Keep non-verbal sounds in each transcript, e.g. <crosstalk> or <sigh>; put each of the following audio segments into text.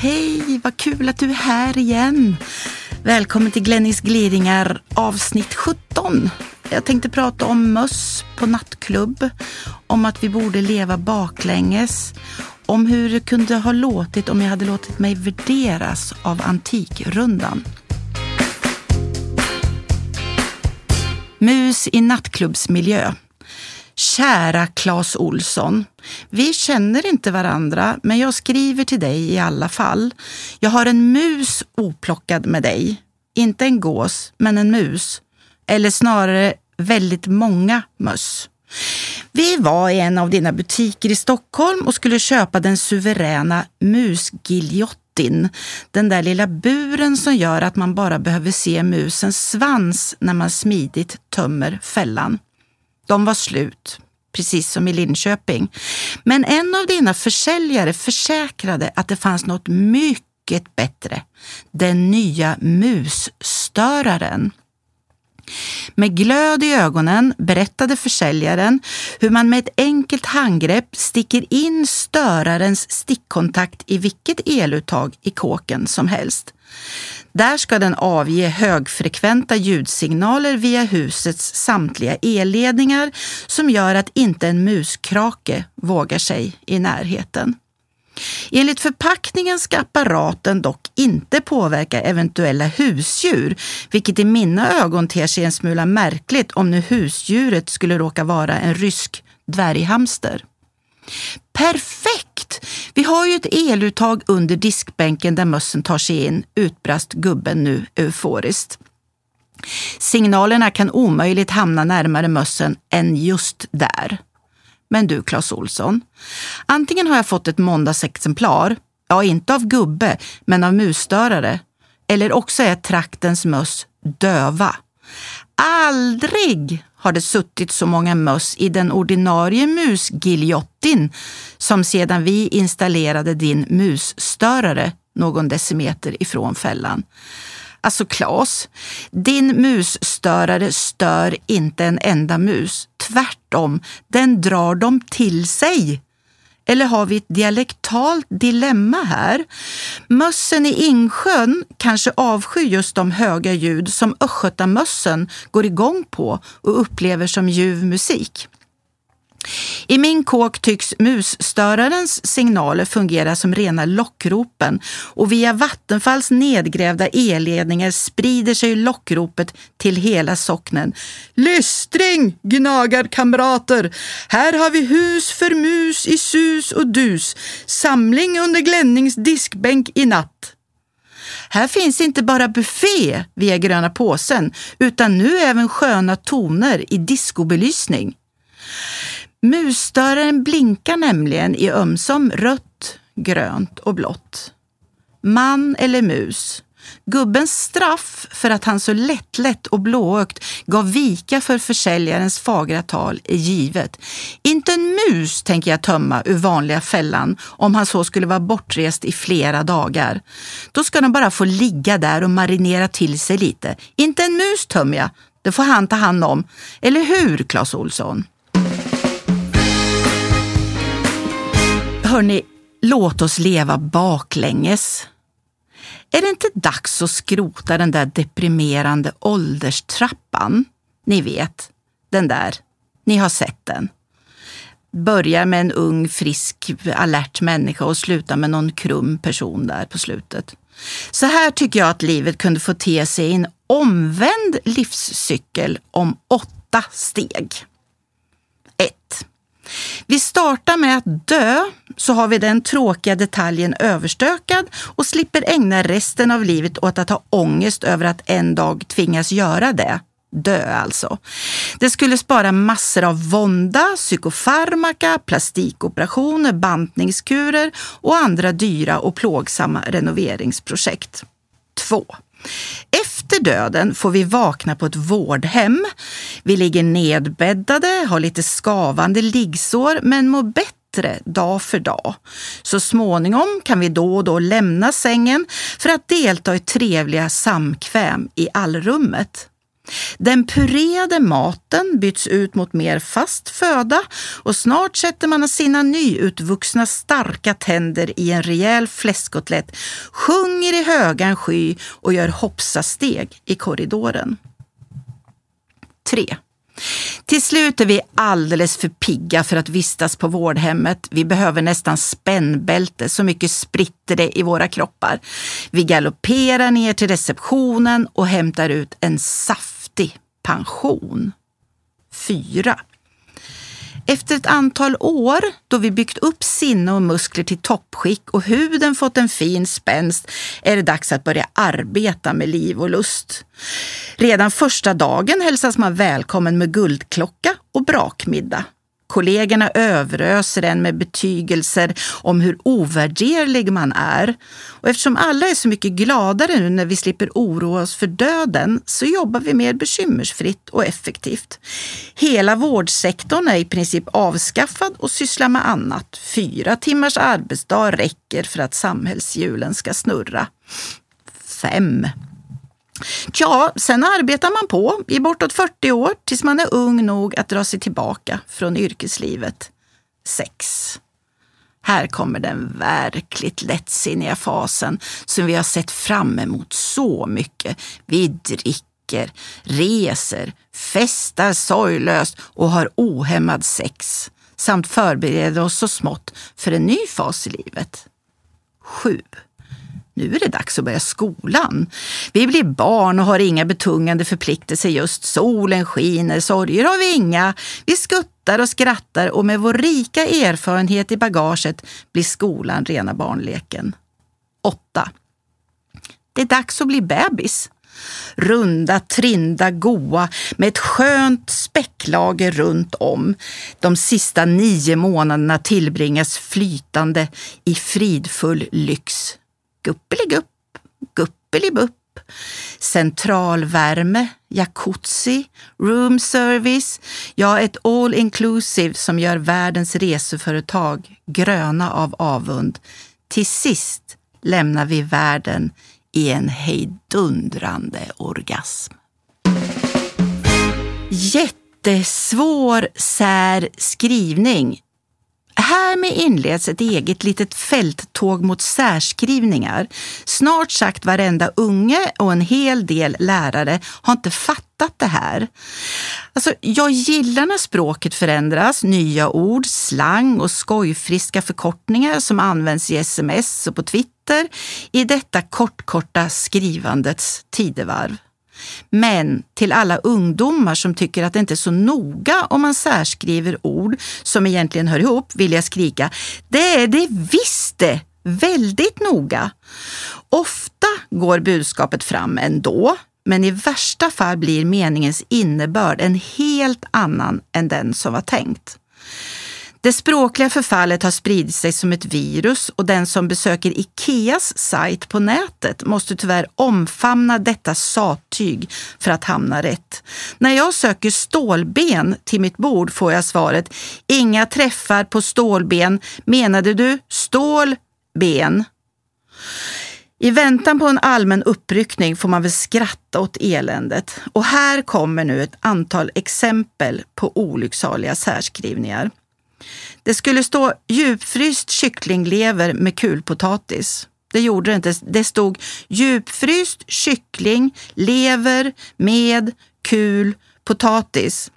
Hej, vad kul att du är här igen. Välkommen till Glennis gliringar avsnitt 17. Jag tänkte prata om möss på nattklubb, om att vi borde leva baklänges, om hur det kunde ha låtit om jag hade låtit mig värderas av Antikrundan. Mus i nattklubbsmiljö. Kära Claes Olsson. Vi känner inte varandra, men jag skriver till dig i alla fall. Jag har en mus oplockad med dig. Inte en gås, men en mus. Eller snarare väldigt många möss. Vi var i en av dina butiker i Stockholm och skulle köpa den suveräna musgiljotin. Den där lilla buren som gör att man bara behöver se musens svans när man smidigt tömmer fällan. De var slut, precis som i Linköping. Men en av dina försäljare försäkrade att det fanns något mycket bättre. Den nya musstöraren. Med glöd i ögonen berättade försäljaren hur man med ett enkelt handgrepp sticker in störarens stickkontakt i vilket eluttag i kåken som helst. Där ska den avge högfrekventa ljudsignaler via husets samtliga elledningar som gör att inte en muskrake vågar sig i närheten. Enligt förpackningen ska apparaten dock inte påverka eventuella husdjur, vilket i mina ögon ter sig en smula märkligt om nu husdjuret skulle råka vara en rysk dvärghamster. Perfekt! Vi har ju ett eluttag under diskbänken där mössen tar sig in, utbrast gubben nu euforiskt. Signalerna kan omöjligt hamna närmare mössen än just där. Men du, Clas Olsson. Antingen har jag fått ett måndagsexemplar, ja inte av gubbe, men av musstörare. Eller också är traktens möss döva. Aldrig har det suttit så många möss i den ordinarie musgiljottin som sedan vi installerade din musstörare någon decimeter ifrån fällan. Alltså Klas, din musstörare stör inte en enda mus. Tvärtom, den drar dem till sig. Eller har vi ett dialektalt dilemma här? Mössen i Insjön kanske avskyr just de höga ljud som östgötamössen går igång på och upplever som ljuv musik. I min kåk tycks musstörarens signaler fungera som rena lockropen och via Vattenfalls nedgrävda elledningar sprider sig lockropet till hela socknen. Lystring, gnagarkamrater! Här har vi hus för mus i sus och dus. Samling under Glennings diskbänk i natt. Här finns inte bara buffé via gröna påsen utan nu även sköna toner i diskobelysning. Musstöraren blinkar nämligen i ömsom rött, grönt och blått. Man eller mus. Gubbens straff för att han så lättlätt och blåögt gav vika för försäljarens fagra tal är givet. Inte en mus tänker jag tömma ur vanliga fällan om han så skulle vara bortrest i flera dagar. Då ska de bara få ligga där och marinera till sig lite. Inte en mus tömmer jag. Det får han ta hand om. Eller hur, Clas Olsson? Hörni, låt oss leva baklänges. Är det inte dags att skrota den där deprimerande ålderstrappan? Ni vet, den där. Ni har sett den. Börjar med en ung, frisk, alert människa och slutar med någon krum person där på slutet. Så här tycker jag att livet kunde få te sig i en omvänd livscykel om åtta steg. Vi startar med att dö, så har vi den tråkiga detaljen överstökad och slipper ägna resten av livet åt att ha ångest över att en dag tvingas göra det. Dö alltså. Det skulle spara massor av vånda, psykofarmaka, plastikoperationer, bantningskurer och andra dyra och plågsamma renoveringsprojekt. 2. Efter döden får vi vakna på ett vårdhem. Vi ligger nedbäddade, har lite skavande liggsår men mår bättre dag för dag. Så småningom kan vi då och då lämna sängen för att delta i trevliga samkväm i allrummet. Den purerade maten byts ut mot mer fast föda och snart sätter man sina nyutvuxna starka tänder i en rejäl fläskkotlett, sjunger i högan sky och gör hoppsasteg i korridoren. 3. Till slut är vi alldeles för pigga för att vistas på vårdhemmet. Vi behöver nästan spännbälte, så mycket spritter det i våra kroppar. Vi galopperar ner till receptionen och hämtar ut en saftig pension. 4. Efter ett antal år då vi byggt upp sinne och muskler till toppskick och huden fått en fin spänst är det dags att börja arbeta med liv och lust. Redan första dagen hälsas man välkommen med guldklocka och brakmiddag. Kollegorna överöser en med betygelser om hur ovärderlig man är. Och eftersom alla är så mycket gladare nu när vi slipper oroa oss för döden så jobbar vi mer bekymmersfritt och effektivt. Hela vårdsektorn är i princip avskaffad och sysslar med annat. Fyra timmars arbetsdag räcker för att samhällshjulen ska snurra. 5. Ja, sen arbetar man på i bortåt 40 år tills man är ung nog att dra sig tillbaka från yrkeslivet. Sex. Här kommer den verkligt lättsinniga fasen som vi har sett fram emot så mycket. Vi dricker, reser, festar sorglöst och har ohämmad sex samt förbereder oss så smått för en ny fas i livet. 7. Nu är det dags att börja skolan. Vi blir barn och har inga betungande förpliktelser just. Solen skiner, sorger har vi inga. Vi skuttar och skrattar och med vår rika erfarenhet i bagaget blir skolan rena barnleken. 8. Det är dags att bli bebis. Runda, trinda, goa med ett skönt späcklager runt om. De sista nio månaderna tillbringas flytande i fridfull lyx guppeligupp, guppelibupp, centralvärme, jacuzzi, room service, ja ett all inclusive som gör världens reseföretag gröna av avund. Till sist lämnar vi världen i en hejdundrande orgasm. Jättesvår sär skrivning Härmed inleds ett eget litet fälttåg mot särskrivningar. Snart sagt varenda unge och en hel del lärare har inte fattat det här. Alltså, jag gillar när språket förändras, nya ord, slang och skojfriska förkortningar som används i sms och på Twitter i detta kortkorta skrivandets tidevarv. Men till alla ungdomar som tycker att det inte är så noga om man särskriver ord som egentligen hör ihop vill jag skrika, det är det visst det! Väldigt noga. Ofta går budskapet fram ändå, men i värsta fall blir meningens innebörd en helt annan än den som var tänkt. Det språkliga förfallet har spridit sig som ett virus och den som besöker Ikeas sajt på nätet måste tyvärr omfamna detta sattyg för att hamna rätt. När jag söker stålben till mitt bord får jag svaret Inga träffar på stålben. Menade du stålben? I väntan på en allmän uppryckning får man väl skratta åt eländet. Och här kommer nu ett antal exempel på olycksaliga särskrivningar. Det skulle stå djupfryst kycklinglever med kulpotatis. Det gjorde det inte. Det stod djupfryst kyckling, lever med kul potatis.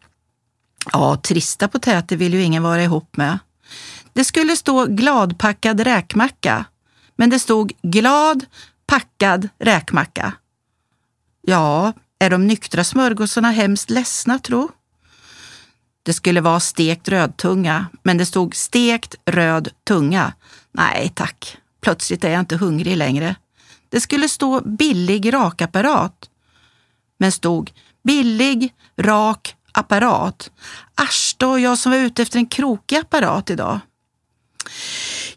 Ja, trista potäter vill ju ingen vara ihop med. Det skulle stå gladpackad räkmacka, men det stod glad packad räkmacka. Ja, är de nyktra smörgåsarna hemskt ledsna tro? Det skulle vara stekt rödtunga, men det stod stekt röd tunga. Nej tack, plötsligt är jag inte hungrig längre. Det skulle stå billig rakapparat, men stod Billig, rak apparat. Asch då, jag som var ute efter en krokig apparat idag.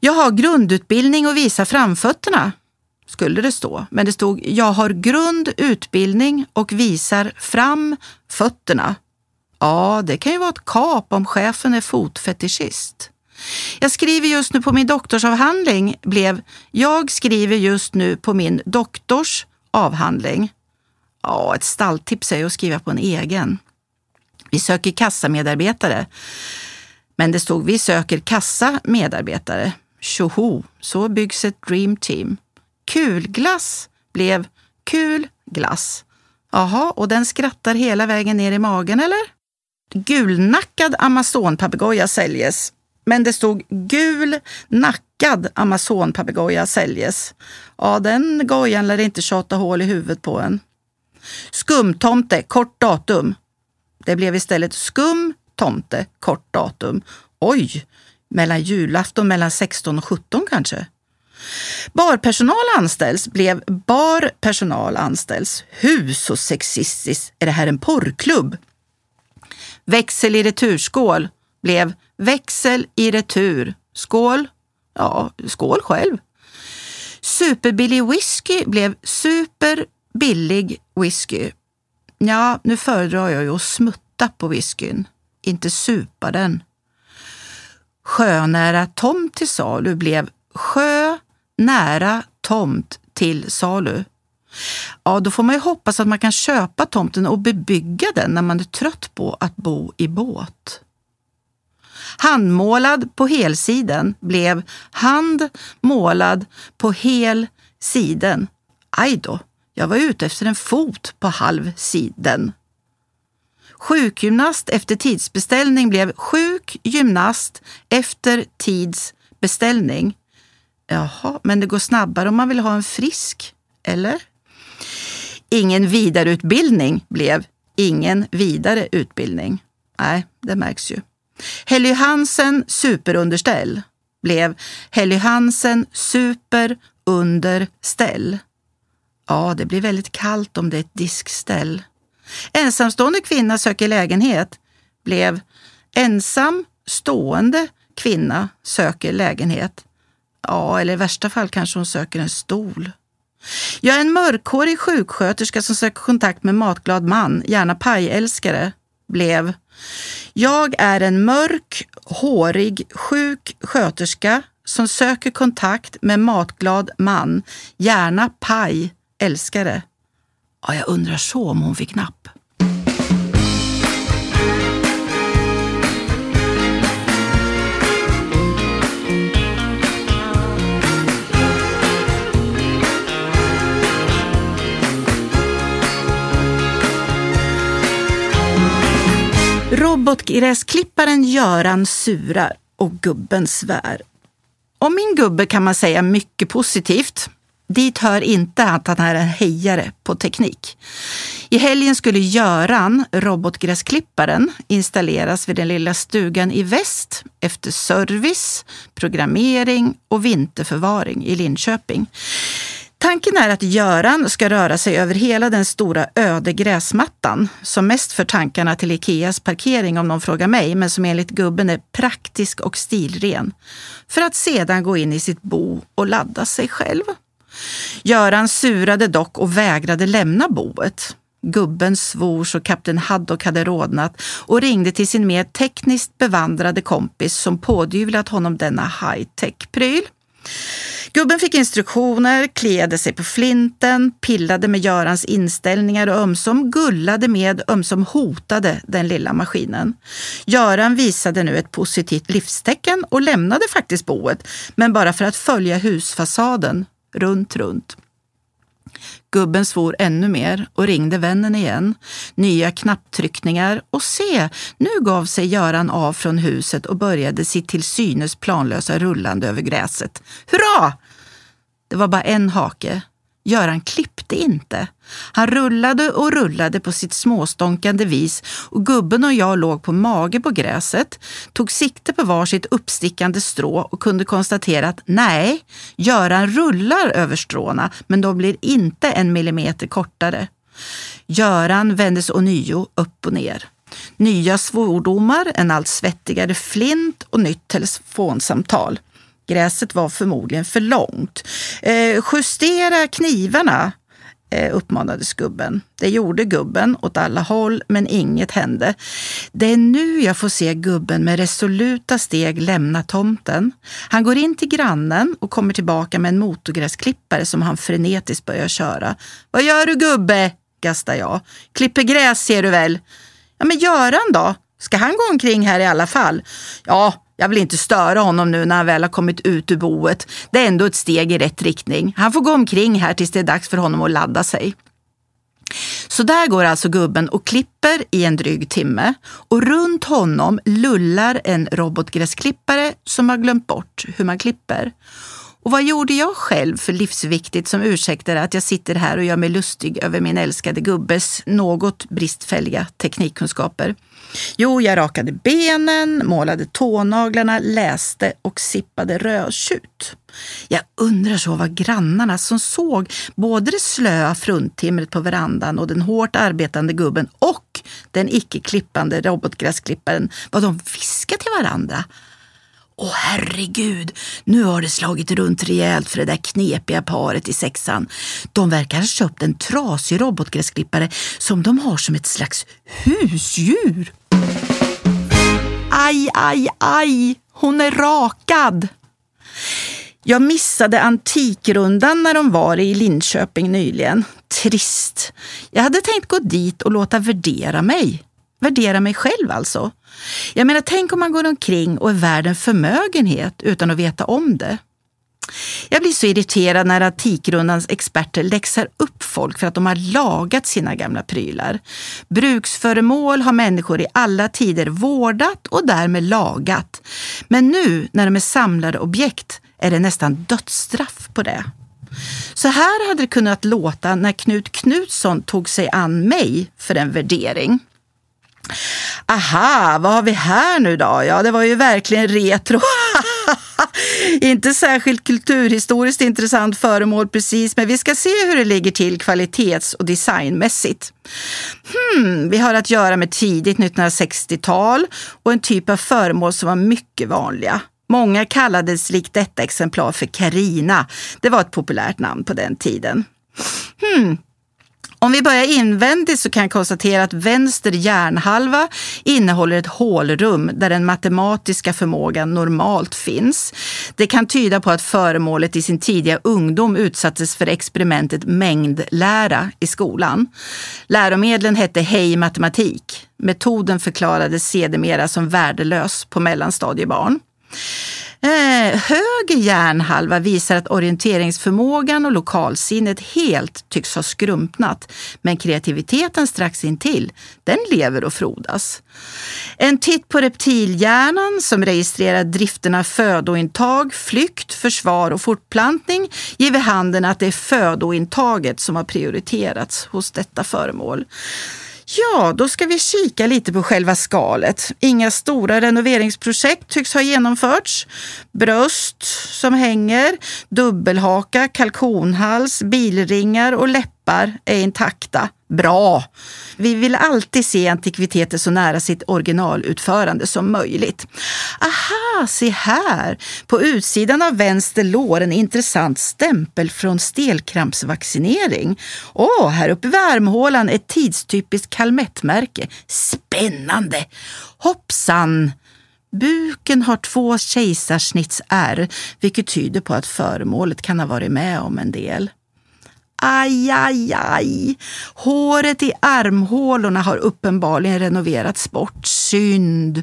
Jag har grundutbildning och visar framfötterna, skulle det stå. Men det stod jag har grundutbildning och visar fram fötterna. Ja, det kan ju vara ett kap om chefen är fotfetischist. Jag skriver just nu på min doktorsavhandling blev Jag skriver just nu på min doktors avhandling. Ja, ett stalltips är att skriva på en egen. Vi söker kassamedarbetare. Men det stod vi söker kassa medarbetare. Tjoho, så byggs ett dream team. Kulglass blev kul glass. Jaha, och den skrattar hela vägen ner i magen eller? Gulnackad amazonpapegoja säljes. Men det stod gul nackad amazonpapegoja säljes. Ja, den gojan lär inte tjata hål i huvudet på en. Skumtomte, kort datum. Det blev istället skum tomte, kort datum. Oj, mellan julafton mellan 16 och 17 kanske. Barpersonal anställs blev barpersonal anställs. Hus så sexistiskt? Är det här en porrklubb? Växel i returskål blev växel i retur. Skål? Ja, skål själv. Superbillig whisky blev superbillig whisky. Ja, nu föredrar jag ju att smutta på whiskyn, inte supa den. Sjönära tomt till salu blev sjö nära tomt till salu. Ja, då får man ju hoppas att man kan köpa tomten och bebygga den när man är trött på att bo i båt. Handmålad på helsiden blev handmålad på hel siden. Aj då, jag var ute efter en fot på halv siden. Sjukgymnast efter tidsbeställning blev sjukgymnast efter tidsbeställning. Jaha, men det går snabbare om man vill ha en frisk, eller? Ingen vidareutbildning blev ingen vidare utbildning. Nej, det märks ju. Helly Hansen superunderställ blev Helly Hansen superunderställ. Ja, det blir väldigt kallt om det är ett diskställ. Ensamstående kvinna söker lägenhet blev ensam stående kvinna söker lägenhet. Ja, eller i värsta fall kanske hon söker en stol. Jag är en mörkhårig sjuksköterska som söker kontakt med matglad man, gärna pajälskare, blev Jag är en mörk, hårig, sjuk sköterska som söker kontakt med matglad man, gärna paj, älskare. Ja, jag undrar så om hon fick napp. Robotgräsklipparen Göran surar och gubben svär. Om min gubbe kan man säga mycket positivt. Dit hör inte att han är en hejare på teknik. I helgen skulle Göran, robotgräsklipparen, installeras vid den lilla stugan i väst efter service, programmering och vinterförvaring i Linköping. Tanken är att Göran ska röra sig över hela den stora öde gräsmattan som mest för tankarna till Ikeas parkering om någon frågar mig, men som enligt gubben är praktisk och stilren. För att sedan gå in i sitt bo och ladda sig själv. Göran surade dock och vägrade lämna boet. Gubben svor så kapten Haddock hade rodnat och ringde till sin mer tekniskt bevandrade kompis som pådyvlat honom denna high-tech-pryl. Gubben fick instruktioner, kliade sig på flinten, pillade med Görans inställningar och ömsom gullade med, ömsom hotade den lilla maskinen. Göran visade nu ett positivt livstecken och lämnade faktiskt boet, men bara för att följa husfasaden runt, runt. Gubben svor ännu mer och ringde vännen igen. Nya knapptryckningar och se, nu gav sig Göran av från huset och började sitt till synes planlösa rullande över gräset. Hurra! Det var bara en hake. Göran klippte inte. Han rullade och rullade på sitt småstånkande vis och gubben och jag låg på mage på gräset, tog sikte på varsitt uppstickande strå och kunde konstatera att nej, Göran rullar över stråna, men de blir inte en millimeter kortare. Göran vändes ånyo upp och ner. Nya svordomar, en allt svettigare flint och nytt telefonsamtal. Gräset var förmodligen för långt. Eh, justera knivarna, eh, uppmanades gubben. Det gjorde gubben åt alla håll, men inget hände. Det är nu jag får se gubben med resoluta steg lämna tomten. Han går in till grannen och kommer tillbaka med en motorgräsklippare som han frenetiskt börjar köra. Vad gör du gubbe? gastar jag. Klipper gräs ser du väl? Ja, men Göran då? Ska han gå omkring här i alla fall? Ja, jag vill inte störa honom nu när han väl har kommit ut ur boet. Det är ändå ett steg i rätt riktning. Han får gå omkring här tills det är dags för honom att ladda sig. Så där går alltså gubben och klipper i en dryg timme och runt honom lullar en robotgräsklippare som har glömt bort hur man klipper. Och vad gjorde jag själv för livsviktigt som ursäktade att jag sitter här och gör mig lustig över min älskade gubbes något bristfälliga teknikkunskaper? Jo, jag rakade benen, målade tånaglarna, läste och sippade rödtjut. Jag undrar så vad grannarna som såg både det slöa fruntimret på verandan och den hårt arbetande gubben och den icke klippande robotgräsklipparen, vad de viskade till varandra. Åh herregud, nu har det slagit runt rejält för det där knepiga paret i sexan. De verkar ha köpt en trasig robotgräsklippare som de har som ett slags husdjur. Aj, aj, aj, hon är rakad. Jag missade Antikrundan när de var i Linköping nyligen. Trist. Jag hade tänkt gå dit och låta värdera mig. Värdera mig själv alltså. Jag menar, tänk om man går omkring och är värd en förmögenhet utan att veta om det. Jag blir så irriterad när Antikrundans experter läxar upp folk för att de har lagat sina gamla prylar. Bruksföremål har människor i alla tider vårdat och därmed lagat. Men nu när de är samlade objekt är det nästan dödsstraff på det. Så här hade det kunnat låta när Knut Knutsson tog sig an mig för en värdering. Aha, vad har vi här nu då? Ja, det var ju verkligen retro. <laughs> Inte särskilt kulturhistoriskt intressant föremål precis, men vi ska se hur det ligger till kvalitets och designmässigt. Hmm, vi har att göra med tidigt 1960-tal och en typ av föremål som var mycket vanliga. Många kallades likt detta exemplar för Karina. Det var ett populärt namn på den tiden. Hmm, om vi börjar invändigt så kan jag konstatera att vänster hjärnhalva innehåller ett hålrum där den matematiska förmågan normalt finns. Det kan tyda på att föremålet i sin tidiga ungdom utsattes för experimentet mängdlära i skolan. Läromedlen hette Hej matematik. Metoden förklarades sedermera som värdelös på mellanstadiebarn. Eh, höger hjärnhalva visar att orienteringsförmågan och lokalsinnet helt tycks ha skrumpnat. Men kreativiteten strax intill, den lever och frodas. En titt på reptilhjärnan som registrerar drifterna födointag, flykt, försvar och fortplantning ger vid handen att det är födointaget som har prioriterats hos detta föremål. Ja, då ska vi kika lite på själva skalet. Inga stora renoveringsprojekt tycks ha genomförts. Bröst som hänger, dubbelhaka, kalkonhals, bilringar och läppar är intakta. Bra! Vi vill alltid se antikviteter så nära sitt originalutförande som möjligt. Aha, se här! På utsidan av vänster lår en intressant stämpel från stelkrampsvaccinering. Åh, här uppe vid armhålan ett tidstypiskt kalmettmärke. Spännande! Hoppsan! Buken har två kejsarsnittsärr, vilket tyder på att föremålet kan ha varit med om en del. Aj, aj, aj. Håret i armhålorna har uppenbarligen renoverats bort. Synd.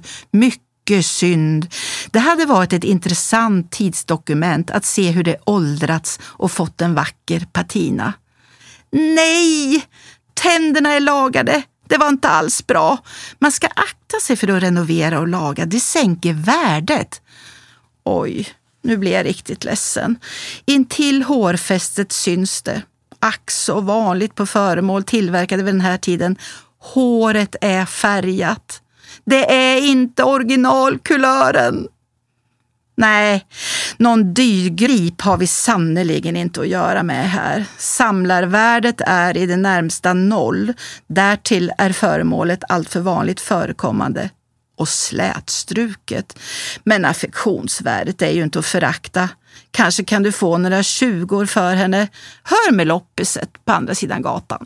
Mycket synd. Det hade varit ett intressant tidsdokument att se hur det åldrats och fått en vacker patina. Nej! Tänderna är lagade. Det var inte alls bra. Man ska akta sig för att renovera och laga. Det sänker värdet. Oj, nu blir jag riktigt ledsen. Intill hårfästet syns det ack så vanligt på föremål tillverkade vid den här tiden. Håret är färgat. Det är inte originalkulören. Nej, någon dyrgrip har vi sannerligen inte att göra med här. Samlarvärdet är i det närmsta noll. Därtill är föremålet alltför vanligt förekommande och slätstruket. Men affektionsvärdet är ju inte att förakta. Kanske kan du få några tjugor för henne. Hör med loppiset på andra sidan gatan.